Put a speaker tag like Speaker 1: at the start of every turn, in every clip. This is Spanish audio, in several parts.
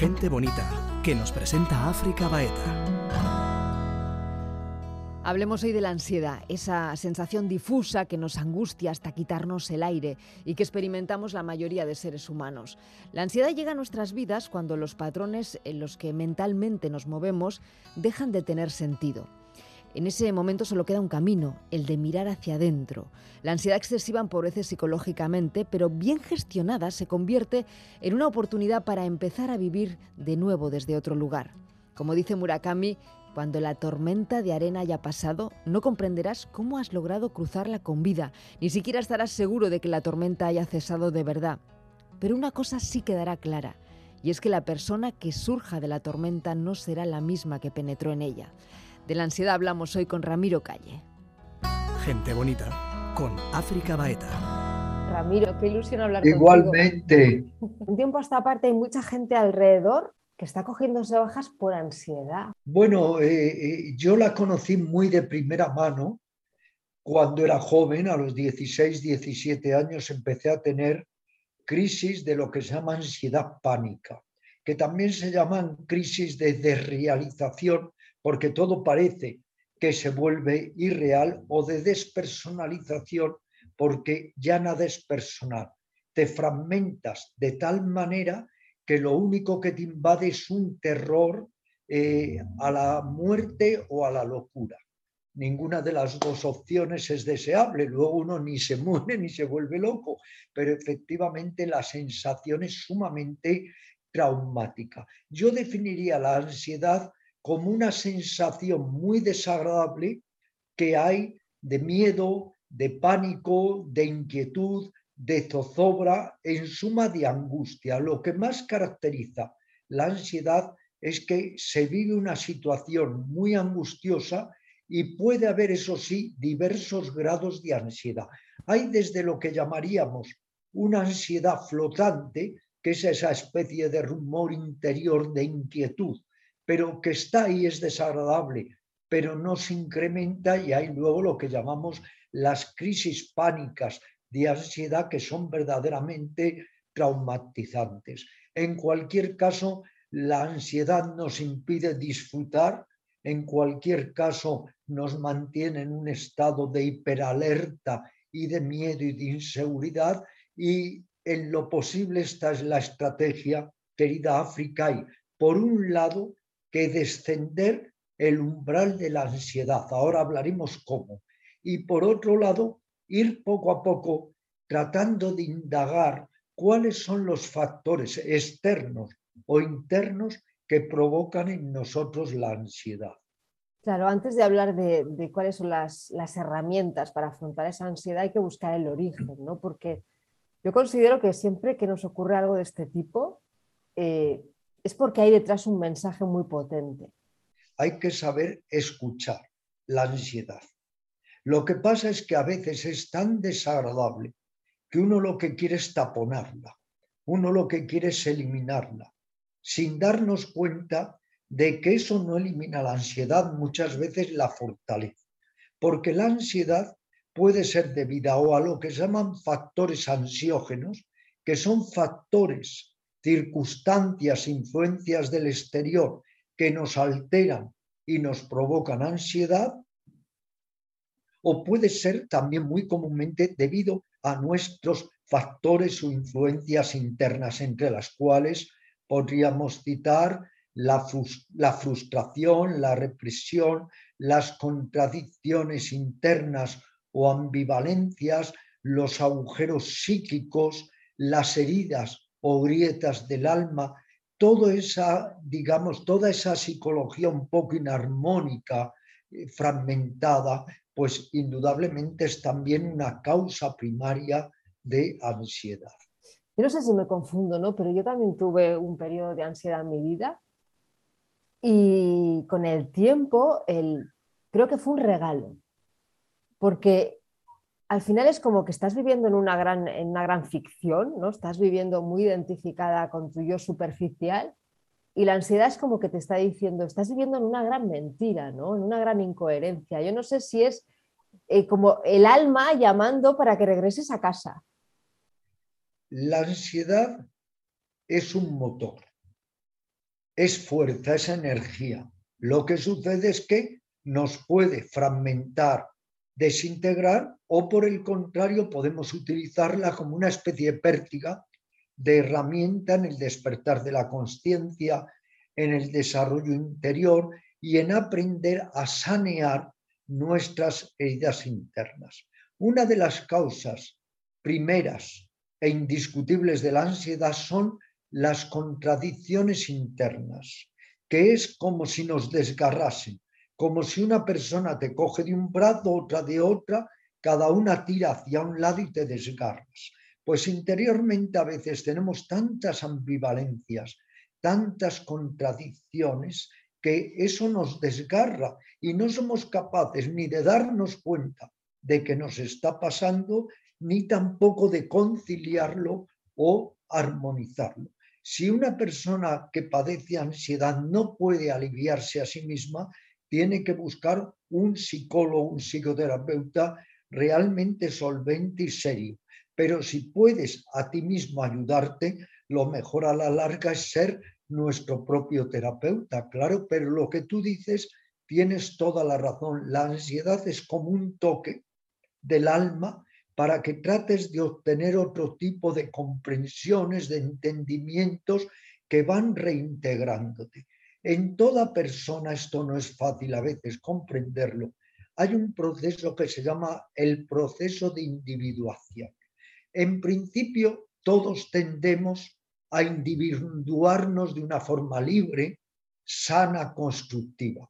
Speaker 1: Gente bonita, que nos presenta África Baeta.
Speaker 2: Hablemos hoy de la ansiedad, esa sensación difusa que nos angustia hasta quitarnos el aire y que experimentamos la mayoría de seres humanos. La ansiedad llega a nuestras vidas cuando los patrones en los que mentalmente nos movemos dejan de tener sentido. En ese momento solo queda un camino, el de mirar hacia adentro. La ansiedad excesiva empobrece psicológicamente, pero bien gestionada se convierte en una oportunidad para empezar a vivir de nuevo desde otro lugar. Como dice Murakami, cuando la tormenta de arena haya pasado, no comprenderás cómo has logrado cruzarla con vida, ni siquiera estarás seguro de que la tormenta haya cesado de verdad. Pero una cosa sí quedará clara, y es que la persona que surja de la tormenta no será la misma que penetró en ella. De la ansiedad hablamos hoy con Ramiro Calle.
Speaker 1: Gente bonita, con África Baeta.
Speaker 3: Ramiro, qué ilusión hablar
Speaker 4: Igualmente.
Speaker 3: Un tiempo a esta parte hay mucha gente alrededor que está cogiéndose bajas por ansiedad.
Speaker 4: Bueno, eh, eh, yo la conocí muy de primera mano. Cuando era joven, a los 16, 17 años, empecé a tener crisis de lo que se llama ansiedad pánica, que también se llaman crisis de desrealización porque todo parece que se vuelve irreal o de despersonalización porque ya nada es personal. Te fragmentas de tal manera que lo único que te invade es un terror eh, a la muerte o a la locura. Ninguna de las dos opciones es deseable, luego uno ni se muere ni se vuelve loco, pero efectivamente la sensación es sumamente traumática. Yo definiría la ansiedad como una sensación muy desagradable que hay de miedo, de pánico, de inquietud, de zozobra, en suma de angustia. Lo que más caracteriza la ansiedad es que se vive una situación muy angustiosa y puede haber, eso sí, diversos grados de ansiedad. Hay desde lo que llamaríamos una ansiedad flotante, que es esa especie de rumor interior de inquietud, pero que está ahí, es desagradable, pero no se incrementa y hay luego lo que llamamos las crisis pánicas de ansiedad que son verdaderamente traumatizantes. En cualquier caso, la ansiedad nos impide disfrutar, en cualquier caso nos mantiene en un estado de hiperalerta y de miedo y de inseguridad y en lo posible esta es la estrategia, querida África, y por un lado que descender el umbral de la ansiedad. Ahora hablaremos cómo. Y por otro lado, ir poco a poco tratando de indagar cuáles son los factores externos o internos que provocan en nosotros la ansiedad.
Speaker 3: Claro, antes de hablar de, cuáles son las, herramientas para afrontar esa ansiedad, hay que buscar el origen, ¿no? Porque yo considero que siempre que nos ocurre algo de este tipo, eh, es porque hay detrás un mensaje muy potente.
Speaker 4: Hay que saber escuchar la ansiedad. Lo que pasa es que a veces es tan desagradable que uno lo que quiere es taponarla, uno lo que quiere es eliminarla, sin darnos cuenta de que eso no elimina la ansiedad, muchas veces la fortalece, porque la ansiedad puede ser debida o a lo que se llaman factores ansiógenos, que son factores circunstancias, influencias del exterior que nos alteran y nos provocan ansiedad, o puede ser también muy comúnmente debido a nuestros factores o influencias internas, entre las cuales podríamos citar la, la, frustración, la represión, las contradicciones internas o ambivalencias, los agujeros psíquicos, las heridas o grietas del alma, toda esa, digamos, toda esa psicología un poco inarmónica, eh, fragmentada, pues indudablemente es también una causa primaria de ansiedad.
Speaker 3: Yo no sé si me confundo, ¿no? Pero yo también tuve un periodo de ansiedad en mi vida y con el tiempo el, creo que fue un regalo, porque al final es como que estás viviendo en una gran, en una gran ficción, ¿no? Estás viviendo muy identificada con tu yo superficial y la ansiedad es como que te está diciendo, estás viviendo en una gran mentira, ¿no? En una gran incoherencia. Yo no sé si es eh, como el alma llamando para que regreses a casa.
Speaker 4: La ansiedad es un motor. es fuerza, es energía. Lo que sucede es que nos puede fragmentar, desintegrar o por el contrario podemos utilizarla como una especie de pértiga de herramienta en el despertar de la conciencia, en el desarrollo interior y en aprender a sanear nuestras heridas internas. Una de las causas primeras e indiscutibles de la ansiedad son las contradicciones internas, que es como si nos desgarrasen, como si una persona te coge de un brazo, otra de otra, cada una tira hacia un lado y te desgarras. Pues interiormente a veces tenemos tantas ambivalencias, tantas contradicciones, que eso nos desgarra y no somos capaces ni de darnos cuenta de que nos está pasando, ni tampoco de conciliarlo o armonizarlo. Si una persona que padece ansiedad no puede aliviarse a sí misma, tiene que buscar un psicólogo, un psicoterapeuta realmente solvente y serio. Pero si puedes a ti mismo ayudarte, lo mejor a la larga es ser nuestro propio terapeuta, claro, pero lo que tú dices, tienes toda la razón. La ansiedad es como un toque del alma para que trates de obtener otro tipo de comprensiones, de entendimientos que van reintegrándote. En toda persona esto no es fácil a veces comprenderlo. Hay un proceso que se llama el proceso de individuación. En principio, todos tendemos a individuarnos de una forma libre, sana, constructiva.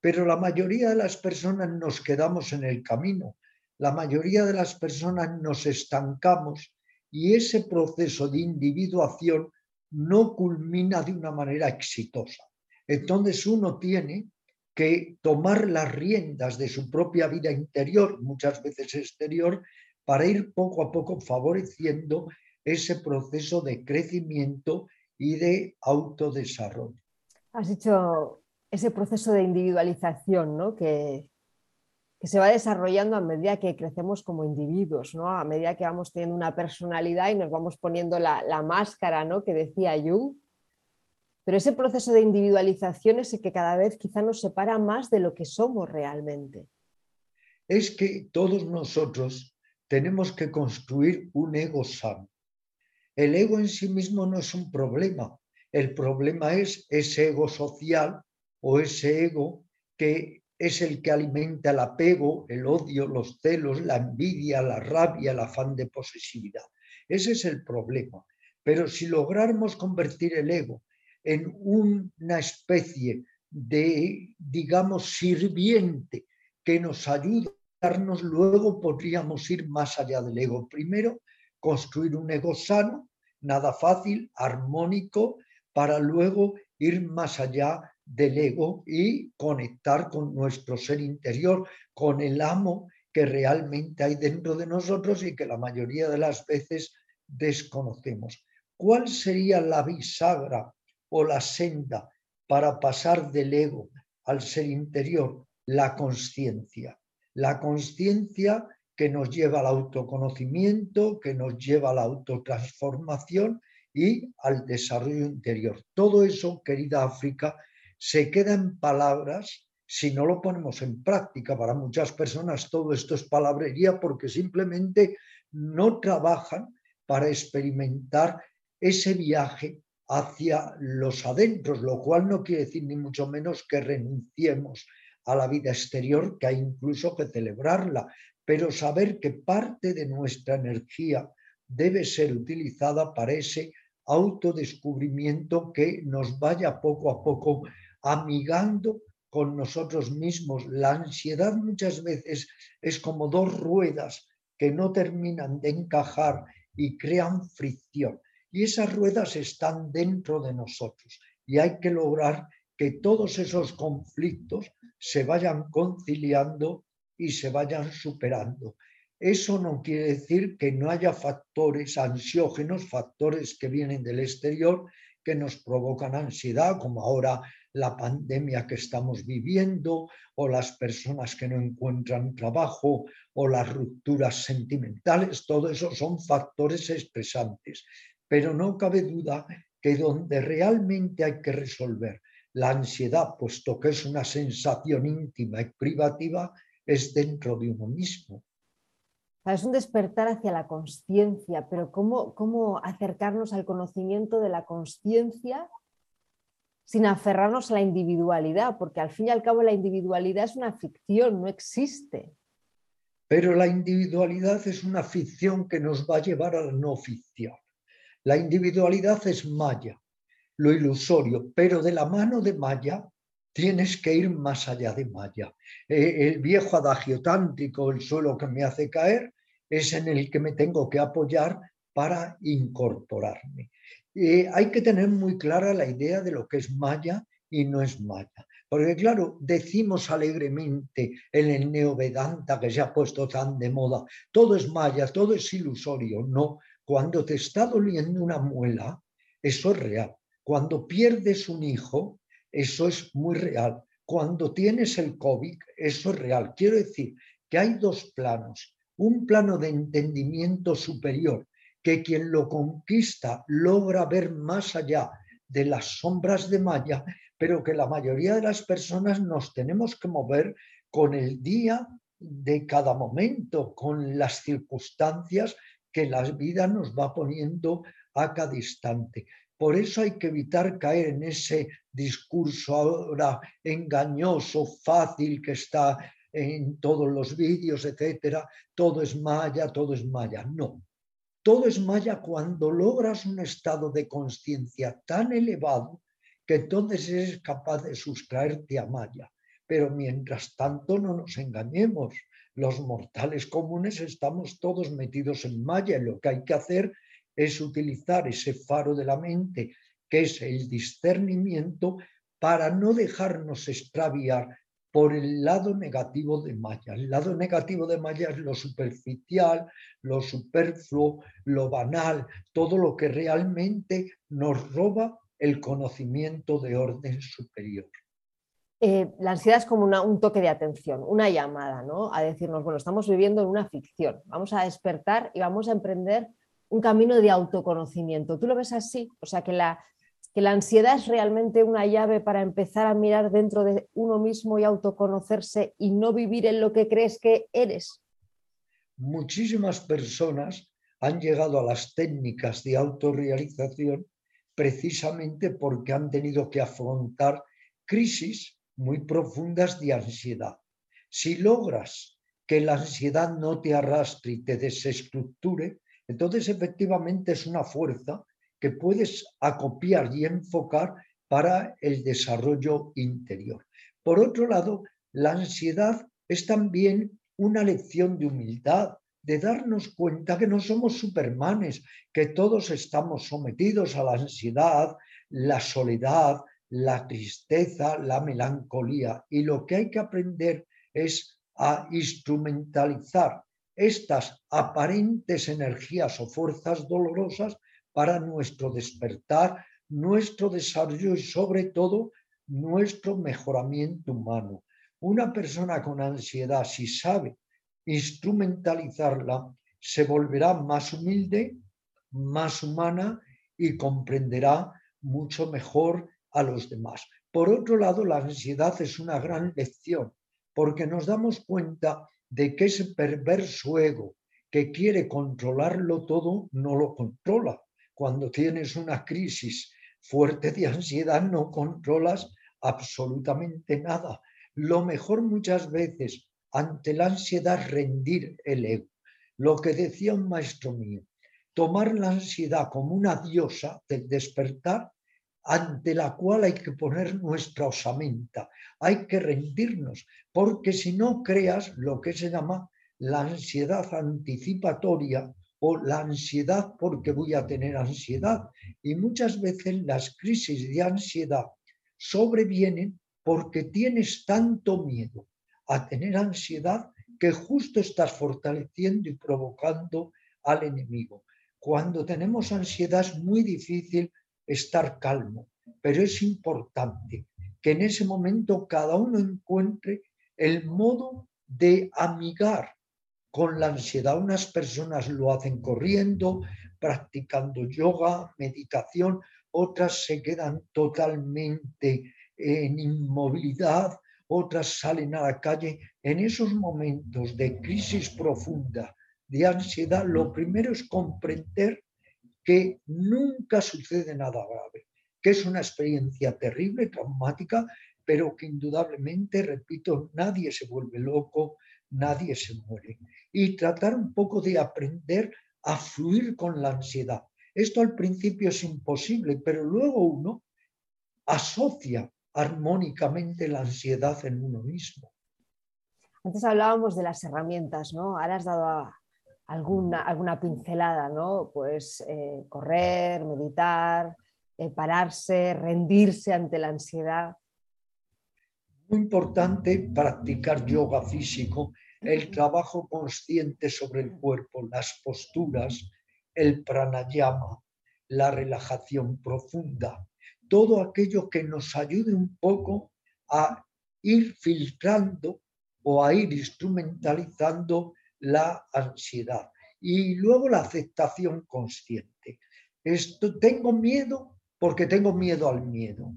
Speaker 4: Pero la mayoría de las personas nos quedamos en el camino la mayoría de las personas nos estancamos y ese proceso de individuación no culmina de una manera exitosa. Entonces uno tiene que tomar las riendas de su propia vida interior, muchas veces exterior, para ir poco a poco favoreciendo ese proceso de crecimiento y de autodesarrollo.
Speaker 3: Has dicho ese proceso de individualización, ¿no? que, que se va desarrollando a medida que crecemos como individuos, ¿no? a medida que vamos teniendo una personalidad y nos vamos poniendo la, máscara ¿no? que decía Jung. Pero ese proceso de individualización es el que cada vez quizá nos separa más de lo que somos realmente.
Speaker 4: Es que todos nosotros tenemos que construir un ego sano. El ego en sí mismo no es un problema. El problema es ese ego social o ese ego que es el que alimenta el apego, el odio, los celos, la envidia, la rabia, el afán de posesividad. Ese es el problema. Pero si lográramos convertir el ego en una especie de, digamos, sirviente que nos ayude a darnos, luego podríamos ir más allá del ego. Primero, construir un ego sano, nada fácil, armónico, para luego ir más allá del ego y conectar con nuestro ser interior, con el amo que realmente hay dentro de nosotros y que la mayoría de las veces desconocemos. ¿Cuál sería la bisagra o la senda para pasar del ego al ser interior? La conciencia. La conciencia que nos lleva al autoconocimiento, que nos lleva a la autotransformación y al desarrollo interior. Todo eso, querida África, se queda en palabras si no lo ponemos en práctica. Para muchas personas todo esto es palabrería porque simplemente no trabajan para experimentar ese viaje hacia los adentros, lo cual no quiere decir ni mucho menos que renunciemos a la vida exterior, que hay incluso que celebrarla, pero saber que parte de nuestra energía debe ser utilizada para ese autodescubrimiento que nos vaya poco a poco amigando con nosotros mismos. La ansiedad muchas veces es como dos ruedas que no terminan de encajar y crean fricción. Y esas ruedas están dentro de nosotros y hay que lograr que todos esos conflictos se vayan conciliando y se vayan superando. Eso no quiere decir que no haya factores ansiógenos, factores que vienen del exterior, que nos provocan ansiedad, como ahora la pandemia que estamos viviendo o las personas que no encuentran trabajo o las rupturas sentimentales, todo eso son factores expresantes. Pero no cabe duda que donde realmente hay que resolver la ansiedad, puesto que es una sensación íntima y privativa, es dentro de uno mismo.
Speaker 3: Es un despertar hacia la conciencia, pero ¿cómo, ¿cómo acercarnos al conocimiento de la conciencia sin aferrarnos a la individualidad? Porque al fin y al cabo la individualidad es una ficción, no existe.
Speaker 4: Pero la individualidad es una ficción que nos va a llevar a la no ficción. La individualidad es Maya, lo ilusorio, pero de la mano de Maya tienes que ir más allá de Maya. Eh, el viejo adagio tántrico, el suelo que me hace caer, es en el que me tengo que apoyar para incorporarme. Eh, hay que tener muy clara la idea de lo que es Maya y no es Maya. Porque claro, decimos alegremente en el neovedanta que se ha puesto tan de moda, todo es Maya, todo es ilusorio. No, cuando te está doliendo una muela, eso es real. Cuando pierdes un hijo, eso es muy real. Cuando tienes el COVID, eso es real. Quiero decir que hay dos planos. Un plano de entendimiento superior, que quien lo conquista logra ver más allá de las sombras de Maya, pero que la mayoría de las personas nos tenemos que mover con el día de cada momento, con las circunstancias que la vida nos va poniendo a cada instante. Por eso hay que evitar caer en ese discurso ahora engañoso, fácil que está en todos los vídeos, etcétera. Todo es maya, todo es maya. No. Todo es maya cuando logras un estado de conciencia tan elevado que entonces eres capaz de sustraerte a maya. Pero mientras tanto no nos engañemos. Los mortales comunes estamos todos metidos en maya y lo que hay que hacer es utilizar ese faro de la mente, que es el discernimiento, para no dejarnos extraviar por el lado negativo de Maya. El lado negativo de Maya es lo superficial, lo superfluo, lo banal, todo lo que realmente nos roba el conocimiento de orden superior.
Speaker 3: Eh, la ansiedad es como un toque de atención, una llamada, ¿no? A decirnos, bueno, estamos viviendo en una ficción, vamos a despertar y vamos a emprender un camino de autoconocimiento. ¿Tú lo ves así? O sea, que la, que la ansiedad es realmente una llave para empezar a mirar dentro de uno mismo y autoconocerse y no vivir en lo que crees que eres.
Speaker 4: Muchísimas personas han llegado a las técnicas de autorrealización precisamente porque han tenido que afrontar crisis muy profundas de ansiedad. Si logras que la ansiedad no te arrastre y te desestructure, entonces, efectivamente, es una fuerza que puedes acopiar y enfocar para el desarrollo interior. Por otro lado, la ansiedad es también una lección de humildad, de darnos cuenta que no somos supermanes, que todos estamos sometidos a la ansiedad, la soledad, la tristeza, la melancolía. Y lo que hay que aprender es a instrumentalizar estas aparentes energías o fuerzas dolorosas para nuestro despertar, nuestro desarrollo y sobre todo nuestro mejoramiento humano. Una persona con ansiedad, si sabe instrumentalizarla, se volverá más humilde, más humana y comprenderá mucho mejor a los demás. Por otro lado, la ansiedad es una gran lección porque nos damos cuenta de que ese perverso ego que quiere controlarlo todo, no lo controla. Cuando tienes una crisis fuerte de ansiedad, no controlas absolutamente nada. Lo mejor muchas veces ante la ansiedad rendir el ego. Lo que decía un maestro mío, tomar la ansiedad como una diosa del despertar ante la cual hay que poner nuestra osamenta, hay que rendirnos, porque si no creas lo que se llama la ansiedad anticipatoria o la ansiedad porque voy a tener ansiedad. Y muchas veces las crisis de ansiedad sobrevienen porque tienes tanto miedo a tener ansiedad que justo estás fortaleciendo y provocando al enemigo. Cuando tenemos ansiedad es muy difícil estar calmo, pero es importante que en ese momento cada uno encuentre el modo de amigar con la ansiedad. Unas personas lo hacen corriendo, practicando yoga, meditación, otras se quedan totalmente en inmovilidad, otras salen a la calle. En esos momentos de crisis profunda, de ansiedad, lo primero es comprender que nunca sucede nada grave, que es una experiencia terrible, traumática, pero que indudablemente, repito, nadie se vuelve loco, nadie se muere. Y tratar un poco de aprender a fluir con la ansiedad. Esto al principio es imposible, pero luego uno asocia armónicamente la ansiedad en uno mismo.
Speaker 3: Antes hablábamos de las herramientas, ¿no? Ahora has dado alguna, alguna pincelada, ¿no? Pues eh, correr, meditar, eh, pararse, rendirse ante la ansiedad.
Speaker 4: Muy importante practicar yoga físico, el trabajo consciente sobre el cuerpo, las posturas, el pranayama, la relajación profunda, todo aquello que nos ayude un poco a ir filtrando o a ir instrumentalizando la ansiedad. Y luego la aceptación consciente. Esto, tengo miedo porque tengo miedo al miedo.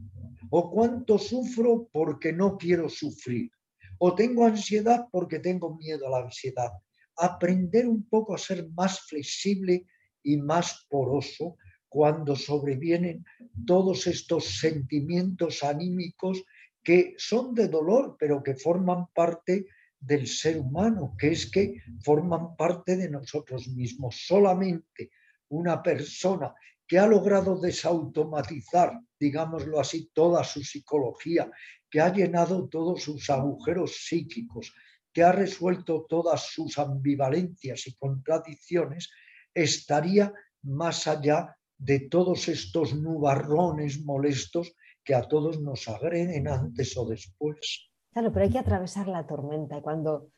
Speaker 4: O cuánto sufro porque no quiero sufrir. O tengo ansiedad porque tengo miedo a la ansiedad. Aprender un poco a ser más flexible y más poroso cuando sobrevienen todos estos sentimientos anímicos que son de dolor, pero que forman parte del ser humano, que es que forman parte de nosotros mismos. Solamente una persona que ha logrado desautomatizar, digámoslo así, toda su psicología, que ha llenado todos sus agujeros psíquicos, que ha resuelto todas sus ambivalencias y contradicciones, estaría más allá de todos estos nubarrones molestos que a todos nos agreden antes o después.
Speaker 3: Claro, pero hay que atravesar la tormenta. Y cuando,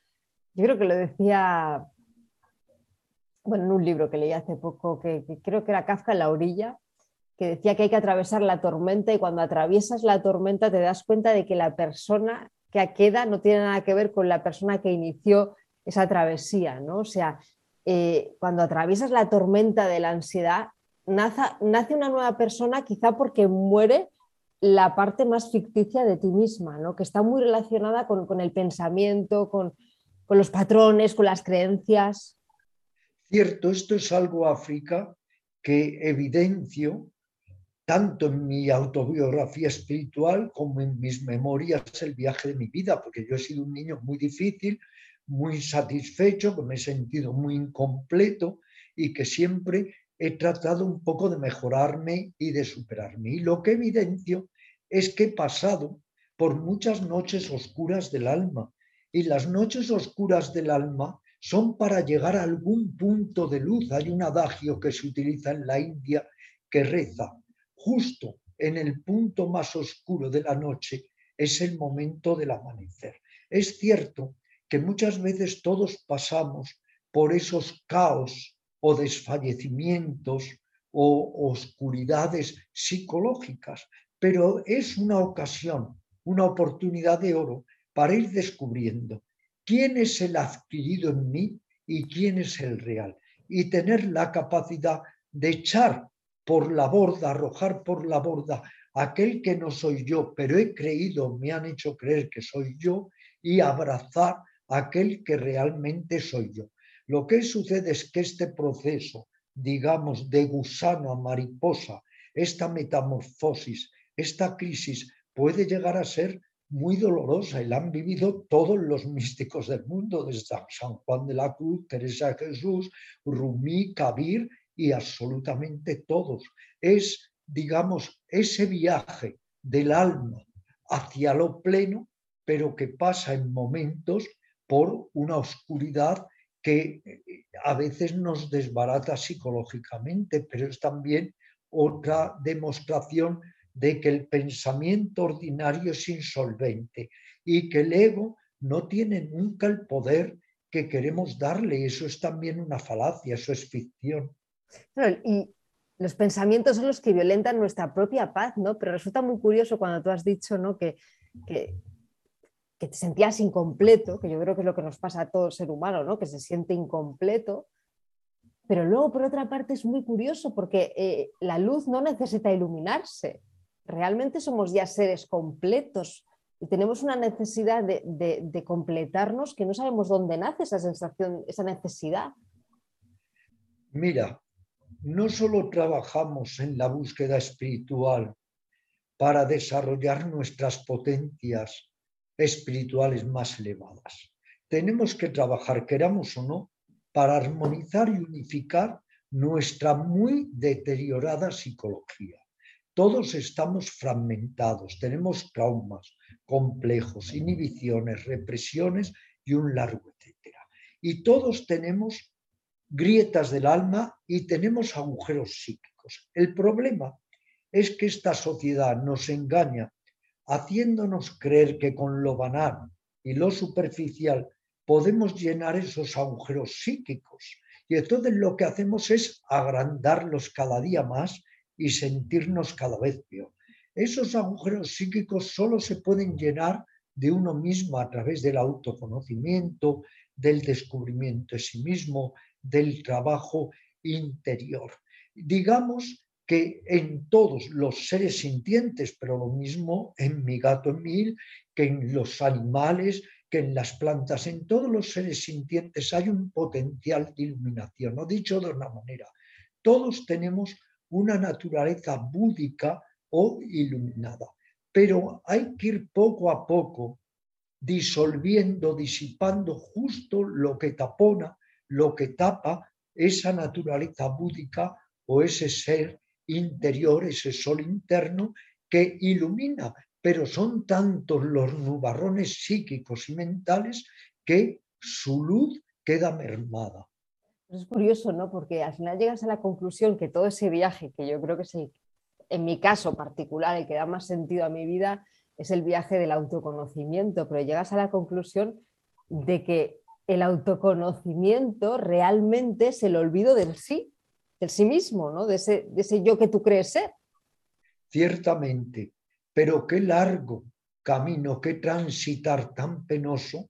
Speaker 3: yo creo que lo decía, bueno, en un libro que leí hace poco, que, creo que era Kafka en la orilla, que decía que hay que atravesar la tormenta y cuando atraviesas la tormenta te das cuenta de que la persona que queda no tiene nada que ver con la persona que inició esa travesía, ¿no? O sea, eh, cuando atraviesas la tormenta de la ansiedad, nace una nueva persona quizá porque muere la parte más ficticia de ti misma, ¿no? que está muy relacionada con, el pensamiento, con, los patrones, con las creencias.
Speaker 4: Cierto, esto es algo, África, que evidencio tanto en mi autobiografía espiritual como en mis memorias el viaje de mi vida, porque yo he sido un niño muy difícil, muy satisfecho, que me he sentido muy incompleto y que siempre he tratado un poco de mejorarme y de superarme. Y lo que evidencio es que he pasado por muchas noches oscuras del alma. Y las noches oscuras del alma son para llegar a algún punto de luz. Hay un adagio que se utiliza en la India que reza, justo en el punto más oscuro de la noche es el momento del amanecer. Es cierto que muchas veces todos pasamos por esos caos o desfallecimientos o oscuridades psicológicas, pero es una ocasión, una oportunidad de oro para ir descubriendo quién es el adquirido en mí y quién es el real, y tener la capacidad de echar por la borda, arrojar por la borda aquel que no soy yo, pero he creído, me han hecho creer que soy yo, y abrazar aquel que realmente soy yo. Lo que sucede es que este proceso, digamos, de gusano a mariposa, esta metamorfosis, esta crisis puede llegar a ser muy dolorosa y la han vivido todos los místicos del mundo, desde San Juan de la Cruz, Teresa de Jesús, Rumi, Kabir y absolutamente todos. Es, digamos, ese viaje del alma hacia lo pleno, pero que pasa en momentos por una oscuridad que eh, a veces nos desbarata psicológicamente, pero es también otra demostración de que el pensamiento ordinario es insolvente y que el ego no tiene nunca el poder que queremos darle. Eso es también una falacia, eso es ficción.
Speaker 3: y los pensamientos son los que violentan nuestra propia paz, ¿no? Pero resulta muy curioso cuando tú has dicho, ¿no? Que, que que te sentías incompleto, que yo creo que es lo que nos pasa a todo ser humano, ¿no? que se siente incompleto, Pero luego, por otra parte, es muy curioso porque eh, la luz no necesita iluminarse. Realmente somos ya seres completos y tenemos una necesidad de, de completarnos que no sabemos dónde nace esa sensación, esa necesidad.
Speaker 4: Mira, no solo trabajamos en la búsqueda espiritual para desarrollar nuestras potencias espirituales más elevadas. Tenemos que trabajar, queramos o no, para armonizar y unificar nuestra muy deteriorada psicología. Todos estamos fragmentados, tenemos traumas, complejos, inhibiciones, represiones y un largo etcétera. Y todos tenemos grietas del alma y tenemos agujeros psíquicos. El problema es que esta sociedad nos engaña haciéndonos creer que con lo banal y lo superficial podemos llenar esos agujeros psíquicos. Y entonces lo que hacemos es agrandarlos cada día más y sentirnos cada vez peor. Esos agujeros psíquicos solo se pueden llenar de uno mismo a través del autoconocimiento, del descubrimiento de sí mismo, del trabajo interior. Digamos que en todos los seres sintientes, pero lo mismo en mi gato mil, que en los animales, que en las plantas, en todos los seres sintientes hay un potencial de iluminación. O dicho de una manera, todos tenemos una naturaleza búdica o iluminada, pero hay que ir poco a poco disolviendo, disipando justo lo que tapona, lo que tapa esa naturaleza búdica o ese ser interior, ese sol interno que ilumina pero son tantos los nubarrones psíquicos y mentales que su luz queda mermada.
Speaker 3: Es curioso, ¿no? Porque al final llegas a la conclusión que todo ese viaje, que yo creo que es en mi caso particular, el que da más sentido a mi vida, es el viaje del autoconocimiento, pero llegas a la conclusión de que el autoconocimiento realmente es el olvido del sí, del sí mismo, ¿no? de, ese, de ese yo que tú crees ser.
Speaker 4: Ciertamente, pero qué largo camino, qué transitar tan penoso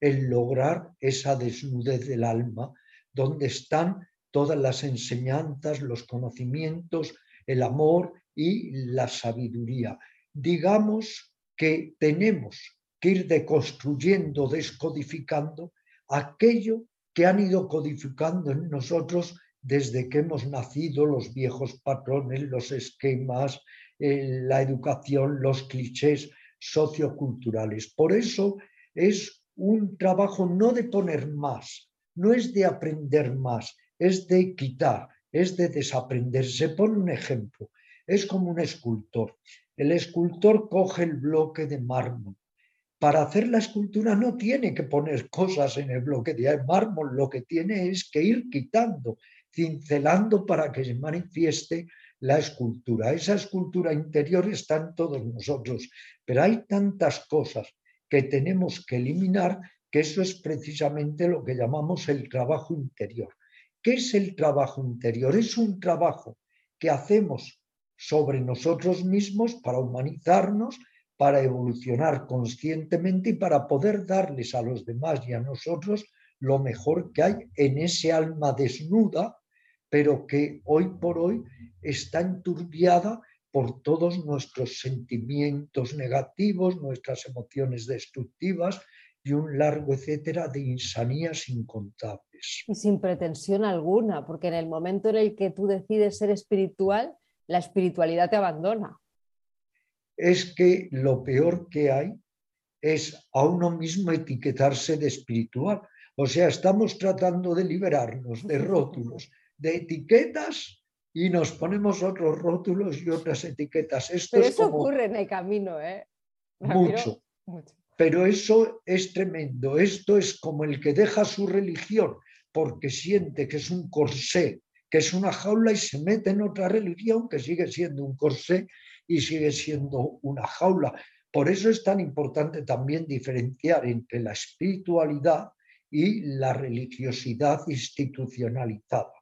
Speaker 4: el lograr esa desnudez del alma, donde están todas las enseñanzas, los conocimientos, el amor y la sabiduría. Digamos que tenemos que ir deconstruyendo, descodificando aquello que han ido codificando en nosotros desde que hemos nacido, los viejos patrones, los esquemas, la educación, los clichés socioculturales. Por eso es un trabajo no de poner más, no es de aprender más, es de quitar, es de desaprender. Se pone un ejemplo, es como un escultor. El escultor coge el bloque de mármol. Para hacer la escultura no tiene que poner cosas en el bloque de mármol, lo que tiene es que ir quitando, cincelando para que se manifieste la escultura. Esa escultura interior está en todos nosotros, pero hay tantas cosas que tenemos que eliminar que eso es precisamente lo que llamamos el trabajo interior. ¿Qué es el trabajo interior? Es un trabajo que hacemos sobre nosotros mismos para humanizarnos, para evolucionar conscientemente y para poder darles a los demás y a nosotros lo mejor que hay en ese alma desnuda, pero que hoy por hoy está enturbiada por todos nuestros sentimientos negativos, nuestras emociones destructivas y un largo etcétera de insanías incontables.
Speaker 3: Y sin pretensión alguna, porque en el momento en el que tú decides ser espiritual, la espiritualidad te abandona.
Speaker 4: Es que lo peor que hay es a uno mismo etiquetarse de espiritual. O sea, estamos tratando de liberarnos de rótulos, de etiquetas y nos ponemos otros rótulos y otras etiquetas.
Speaker 3: Esto Pero eso ocurre en el camino, ¿eh?
Speaker 4: Mucho. Pero eso es tremendo. Esto es como el que deja su religión porque siente que es un corsé, que es una jaula y se mete en otra religión que sigue siendo un corsé y sigue siendo una jaula. Por eso es tan importante también diferenciar entre la espiritualidad y la religiosidad institucionalizada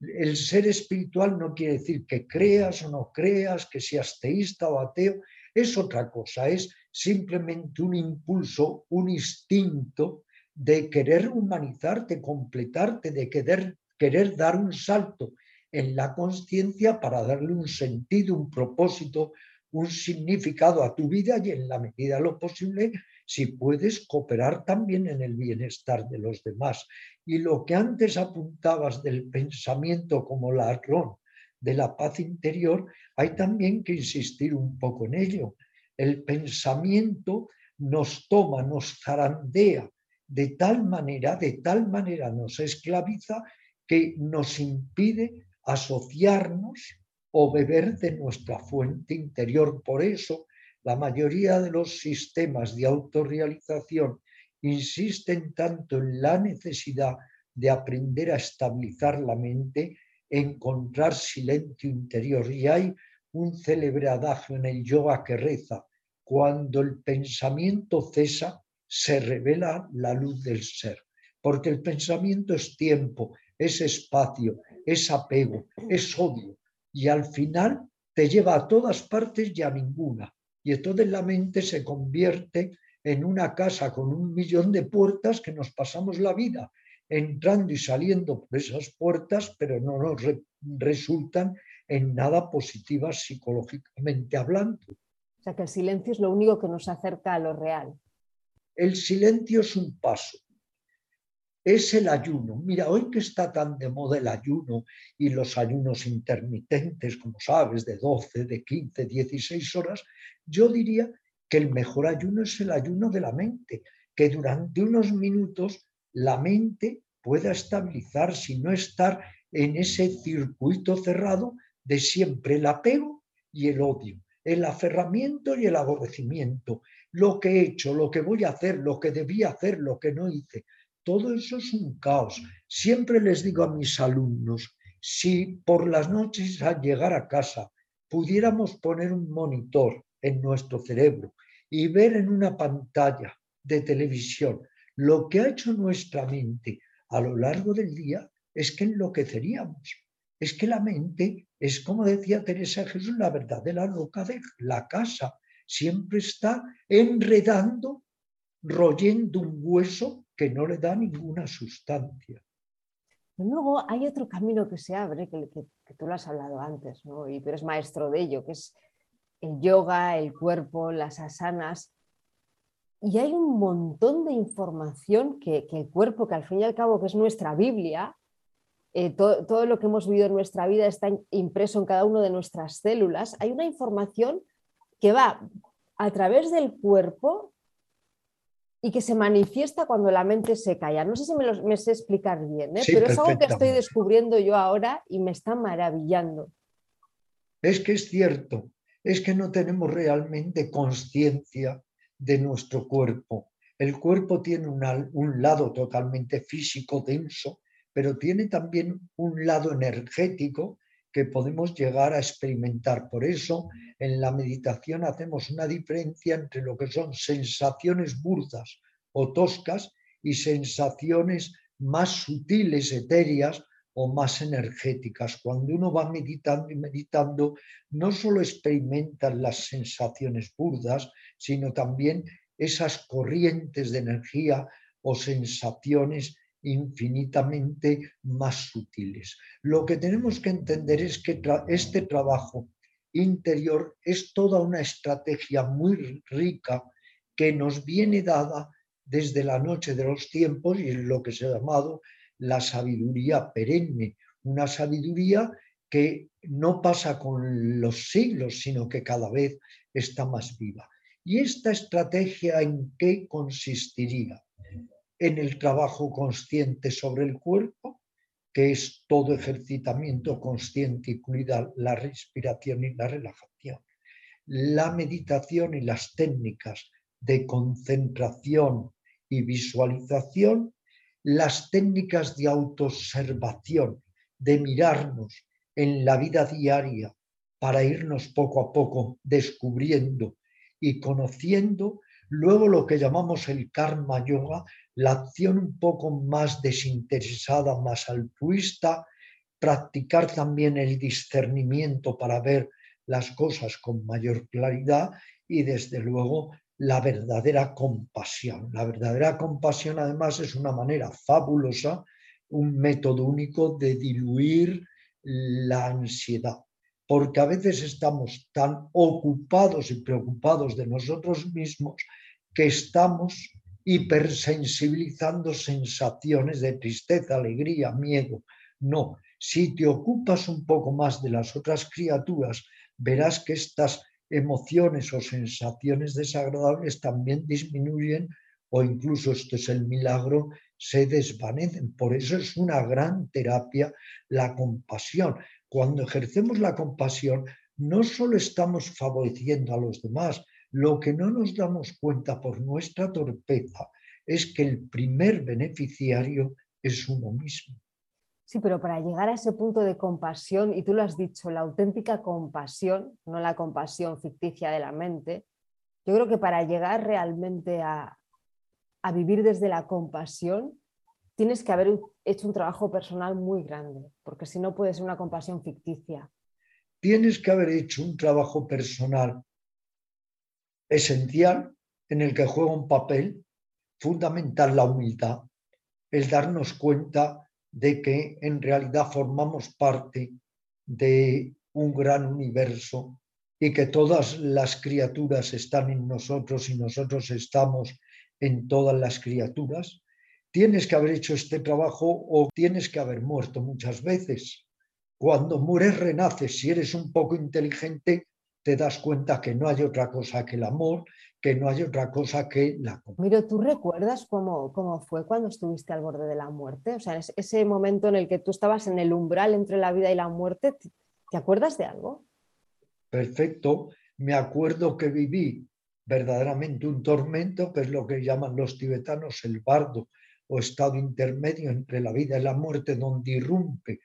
Speaker 4: el ser espiritual no quiere decir que creas o no creas, que seas teísta o ateo, es otra cosa, es simplemente un impulso, un instinto de querer humanizarte, completarte, de querer querer dar un salto en la conciencia para darle un sentido, un propósito, un significado a tu vida y en la medida de lo posible, si puedes cooperar también en el bienestar de los demás. Y lo que antes apuntabas del pensamiento como ladrón de la paz interior, hay también que insistir un poco en ello. El pensamiento nos toma, nos zarandea de tal manera, de tal manera nos esclaviza que nos impide asociarnos o beber de nuestra fuente interior. Por eso, la mayoría de los sistemas de autorrealización insisten tanto en la necesidad de aprender a estabilizar la mente, encontrar silencio interior. Y hay un célebre adagio en el yoga que reza, cuando el pensamiento cesa, se revela la luz del ser. Porque el pensamiento es tiempo, es espacio, es apego, es odio. Y al final te lleva a todas partes y a ninguna. Y entonces la mente se convierte en una casa con un millón de puertas que nos pasamos la vida entrando y saliendo por esas puertas, pero no nos resultan en nada positivas psicológicamente hablando.
Speaker 3: O sea que el silencio es lo único que nos acerca a lo real.
Speaker 4: El silencio es un paso es el ayuno. Mira, hoy que está tan de moda el ayuno y los ayunos intermitentes, como sabes, de 12, de 15, 16 horas, yo diría que el mejor ayuno es el ayuno de la mente, que durante unos minutos la mente pueda estabilizarse y no estar en ese circuito cerrado de siempre el apego y el odio, el aferramiento y el aborrecimiento, lo que he hecho, lo que voy a hacer, lo que debía hacer, lo que no hice. Todo eso es un caos. Siempre les digo a mis alumnos, si por las noches al llegar a casa pudiéramos poner un monitor en nuestro cerebro y ver en una pantalla de televisión lo que ha hecho nuestra mente a lo largo del día, es que enloqueceríamos. Es que la mente es, como decía Teresa Jesús, la verdadera loca de la casa. Siempre está enredando, royendo un hueso que no le da ninguna sustancia.
Speaker 3: Luego hay otro camino que se abre, que, tú lo has hablado antes, y tú eres maestro de ello, que es el yoga, el cuerpo, las asanas. Y hay un montón de información que, el cuerpo, que al fin y al cabo que es nuestra Biblia, eh, todo lo que hemos vivido en nuestra vida está impreso en cada una de nuestras células, hay una información que va a través del cuerpo y que se manifiesta cuando la mente se calla. No sé si me, me sé explicar bien, ¿eh? pero es algo que estoy descubriendo yo ahora y me está maravillando.
Speaker 4: Es que es cierto, es que no tenemos realmente conciencia de nuestro cuerpo. El cuerpo tiene un lado totalmente físico, denso, pero tiene también un lado energético que podemos llegar a experimentar. Por eso, en la meditación hacemos una diferencia entre lo que son sensaciones burdas o toscas y sensaciones más sutiles, etéreas o más energéticas. Cuando uno va meditando y meditando, no solo experimenta las sensaciones burdas, sino también esas corrientes de energía o sensaciones infinitamente más sutiles. Lo que tenemos que entender es que este trabajo interior es toda una estrategia muy rica que nos viene dada desde la noche de los tiempos y es lo que se ha llamado la sabiduría perenne, una sabiduría que no pasa con los siglos, sino que cada vez está más viva. ¿Y esta estrategia en qué consistiría? En el trabajo consciente sobre el cuerpo, que es todo ejercitamiento consciente, incluida la respiración y la relajación, la meditación y las técnicas de concentración y visualización, las técnicas de autoobservación, de mirarnos en la vida diaria para irnos poco a poco descubriendo y conociendo Luego lo que llamamos el karma yoga, la acción un poco más desinteresada, más altruista, practicar también el discernimiento para ver las cosas con mayor claridad y desde luego la verdadera compasión. La verdadera compasión además es una manera fabulosa un método único de diluir la ansiedad, porque a veces estamos tan ocupados y preocupados de nosotros mismos que estamos hipersensibilizando sensaciones de tristeza, alegría, miedo. No, si te ocupas un poco más de las otras criaturas, verás que estas emociones o sensaciones desagradables también disminuyen o incluso esto es el milagro, se desvanecen. Por eso es una gran terapia la compasión. Cuando ejercemos la compasión, no solo estamos favoreciendo a los demás, lo que no nos damos cuenta por nuestra torpeza es que el primer beneficiario es uno mismo.
Speaker 3: Sí, pero para llegar a ese punto de compasión, y tú lo has dicho, la auténtica compasión, no la compasión ficticia de la mente, yo creo que para llegar realmente a, a vivir desde la compasión, tienes que haber hecho un trabajo personal muy grande, porque si no puede ser una compasión ficticia.
Speaker 4: Tienes que haber hecho un trabajo personal esencial en el que juega un papel fundamental la humildad, el darnos cuenta de que en realidad formamos parte de un gran universo y que todas las criaturas están en nosotros y nosotros estamos en todas las criaturas. Tienes que haber hecho este trabajo o tienes que haber muerto muchas veces. Cuando mueres renaces, si eres un poco inteligente, te das cuenta que no hay otra cosa que el amor, que no hay otra cosa que la
Speaker 3: Miro, ¿tú recuerdas cómo, cómo fue cuando estuviste al borde de la muerte? O sea, ese momento en el que tú estabas en el umbral entre la vida y la muerte, ¿te acuerdas de algo?
Speaker 4: Perfecto. Me acuerdo que viví verdaderamente un tormento, que es lo que llaman los tibetanos el bardo o estado intermedio entre la vida y la muerte, donde irrumpe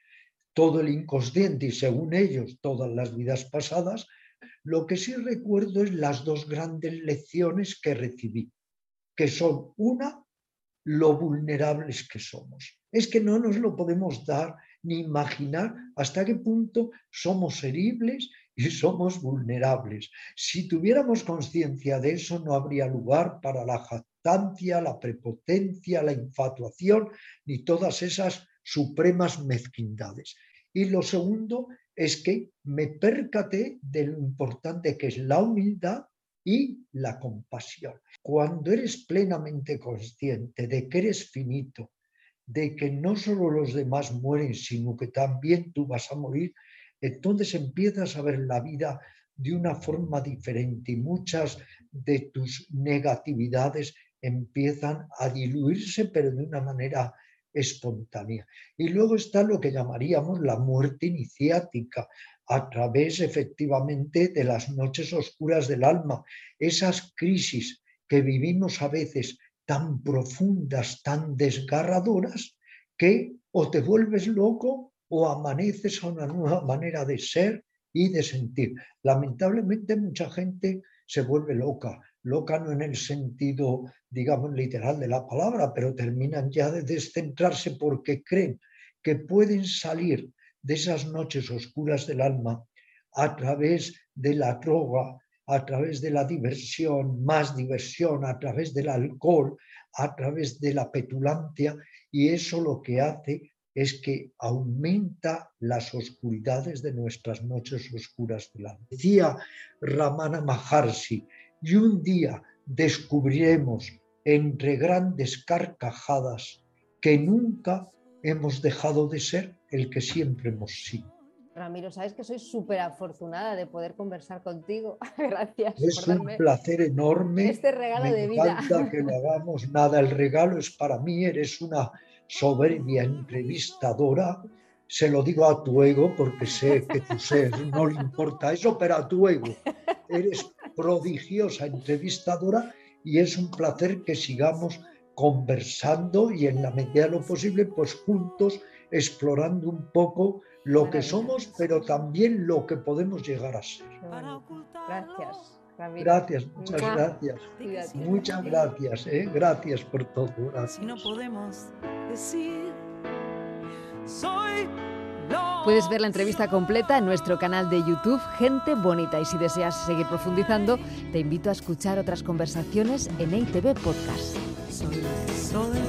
Speaker 4: todo el inconsciente y según ellos todas las vidas pasadas, lo que sí recuerdo es las dos grandes lecciones que recibí, que son una, lo vulnerables que somos. Es que no nos lo podemos dar ni imaginar hasta qué punto somos heribles y somos vulnerables. Si tuviéramos conciencia de eso, no habría lugar para la jactancia, la prepotencia, la infatuación, ni todas esas supremas mezquindades. Y lo segundo es que me percaté de lo importante que es la humildad y la compasión. Cuando eres plenamente consciente de que eres finito, de que no solo los demás mueren, sino que también tú vas a morir, entonces empiezas a ver la vida de una forma diferente y muchas de tus negatividades empiezan a diluirse, pero de una manera espontánea. Y luego está lo que llamaríamos la muerte iniciática, a través efectivamente de las noches oscuras del alma, esas crisis que vivimos a veces tan profundas, tan desgarradoras, que o te vuelves loco o amaneces a una nueva manera de ser y de sentir. Lamentablemente mucha gente se vuelve loca, loca no en el sentido, digamos, literal de la palabra, pero terminan ya de descentrarse porque creen que pueden salir de esas noches oscuras del alma a través de la droga, a través de la diversión, más diversión, a través del alcohol, a través de la petulancia, y eso lo que hace es que aumenta las oscuridades de nuestras noches oscuras del alma. Decía Ramana Maharshi, y un día descubriremos entre grandes carcajadas que nunca hemos dejado de ser el que siempre hemos sido.
Speaker 3: Ramiro, sabes que soy súper afortunada de poder conversar contigo. Gracias.
Speaker 4: Es un placer enorme.
Speaker 3: Este regalo de vida.
Speaker 4: Falta que lo hagamos nada. El regalo es para mí. Eres una soberbia entrevistadora. Se lo digo a tu ego porque sé que tu ser no le importa eso, pero a tu ego. Eres prodigiosa entrevistadora y es un placer que sigamos conversando y en la medida de lo posible, pues juntos explorando un poco lo que somos, pero también lo que podemos llegar a ser.
Speaker 3: Gracias.
Speaker 4: Gracias, muchas gracias. Muchas gracias, ¿eh? gracias por todo. Gracias.
Speaker 5: Si no podemos decir, soy
Speaker 2: Puedes ver la entrevista completa en nuestro canal de YouTube Gente Bonita y si deseas seguir profundizando, te invito a escuchar otras conversaciones en ITV Podcast.
Speaker 5: Soy, soy,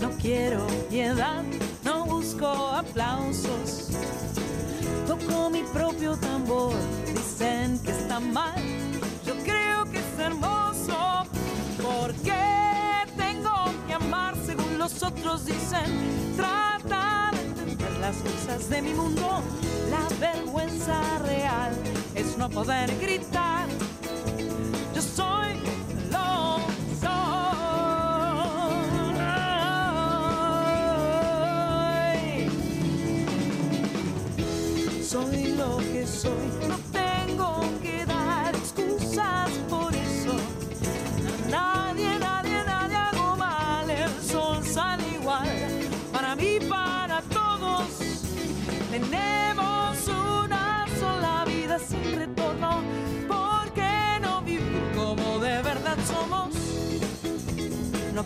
Speaker 5: no quiero piedad, no busco aplausos. Toco mi propio tambor, dicen que está mal. Yo creo que es hermoso. porque tengo que amar según los otros dicen? Trata de las cosas de mi mundo. La vergüenza real es no poder gritar. Yo soy lo soy. Soy lo que soy.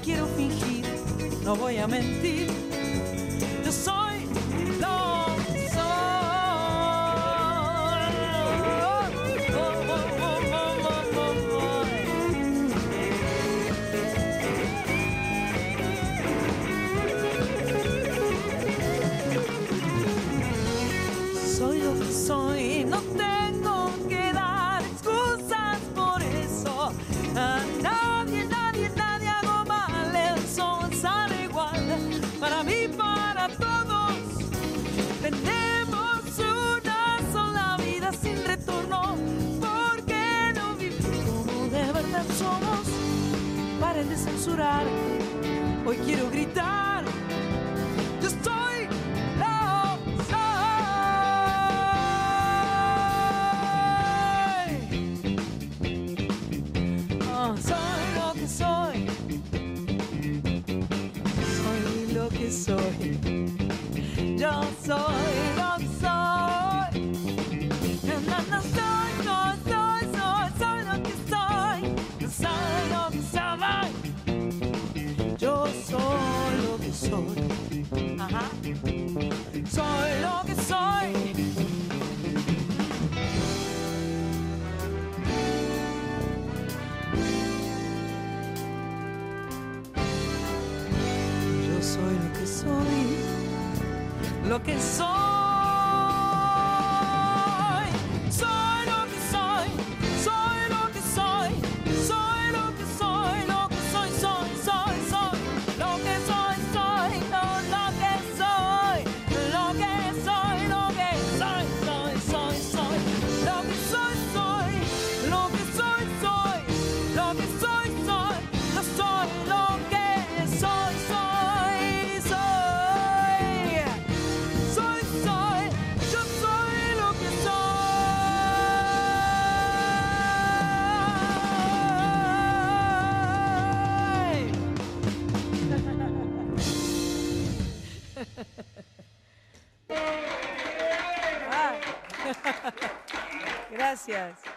Speaker 5: Quiero fingir, no voy a mentir. Yo soy Hoy quiero gritar. Yo que soy. Ah, soy lo que soy. Soy lo que soy. Yo lo que soy. Gracias.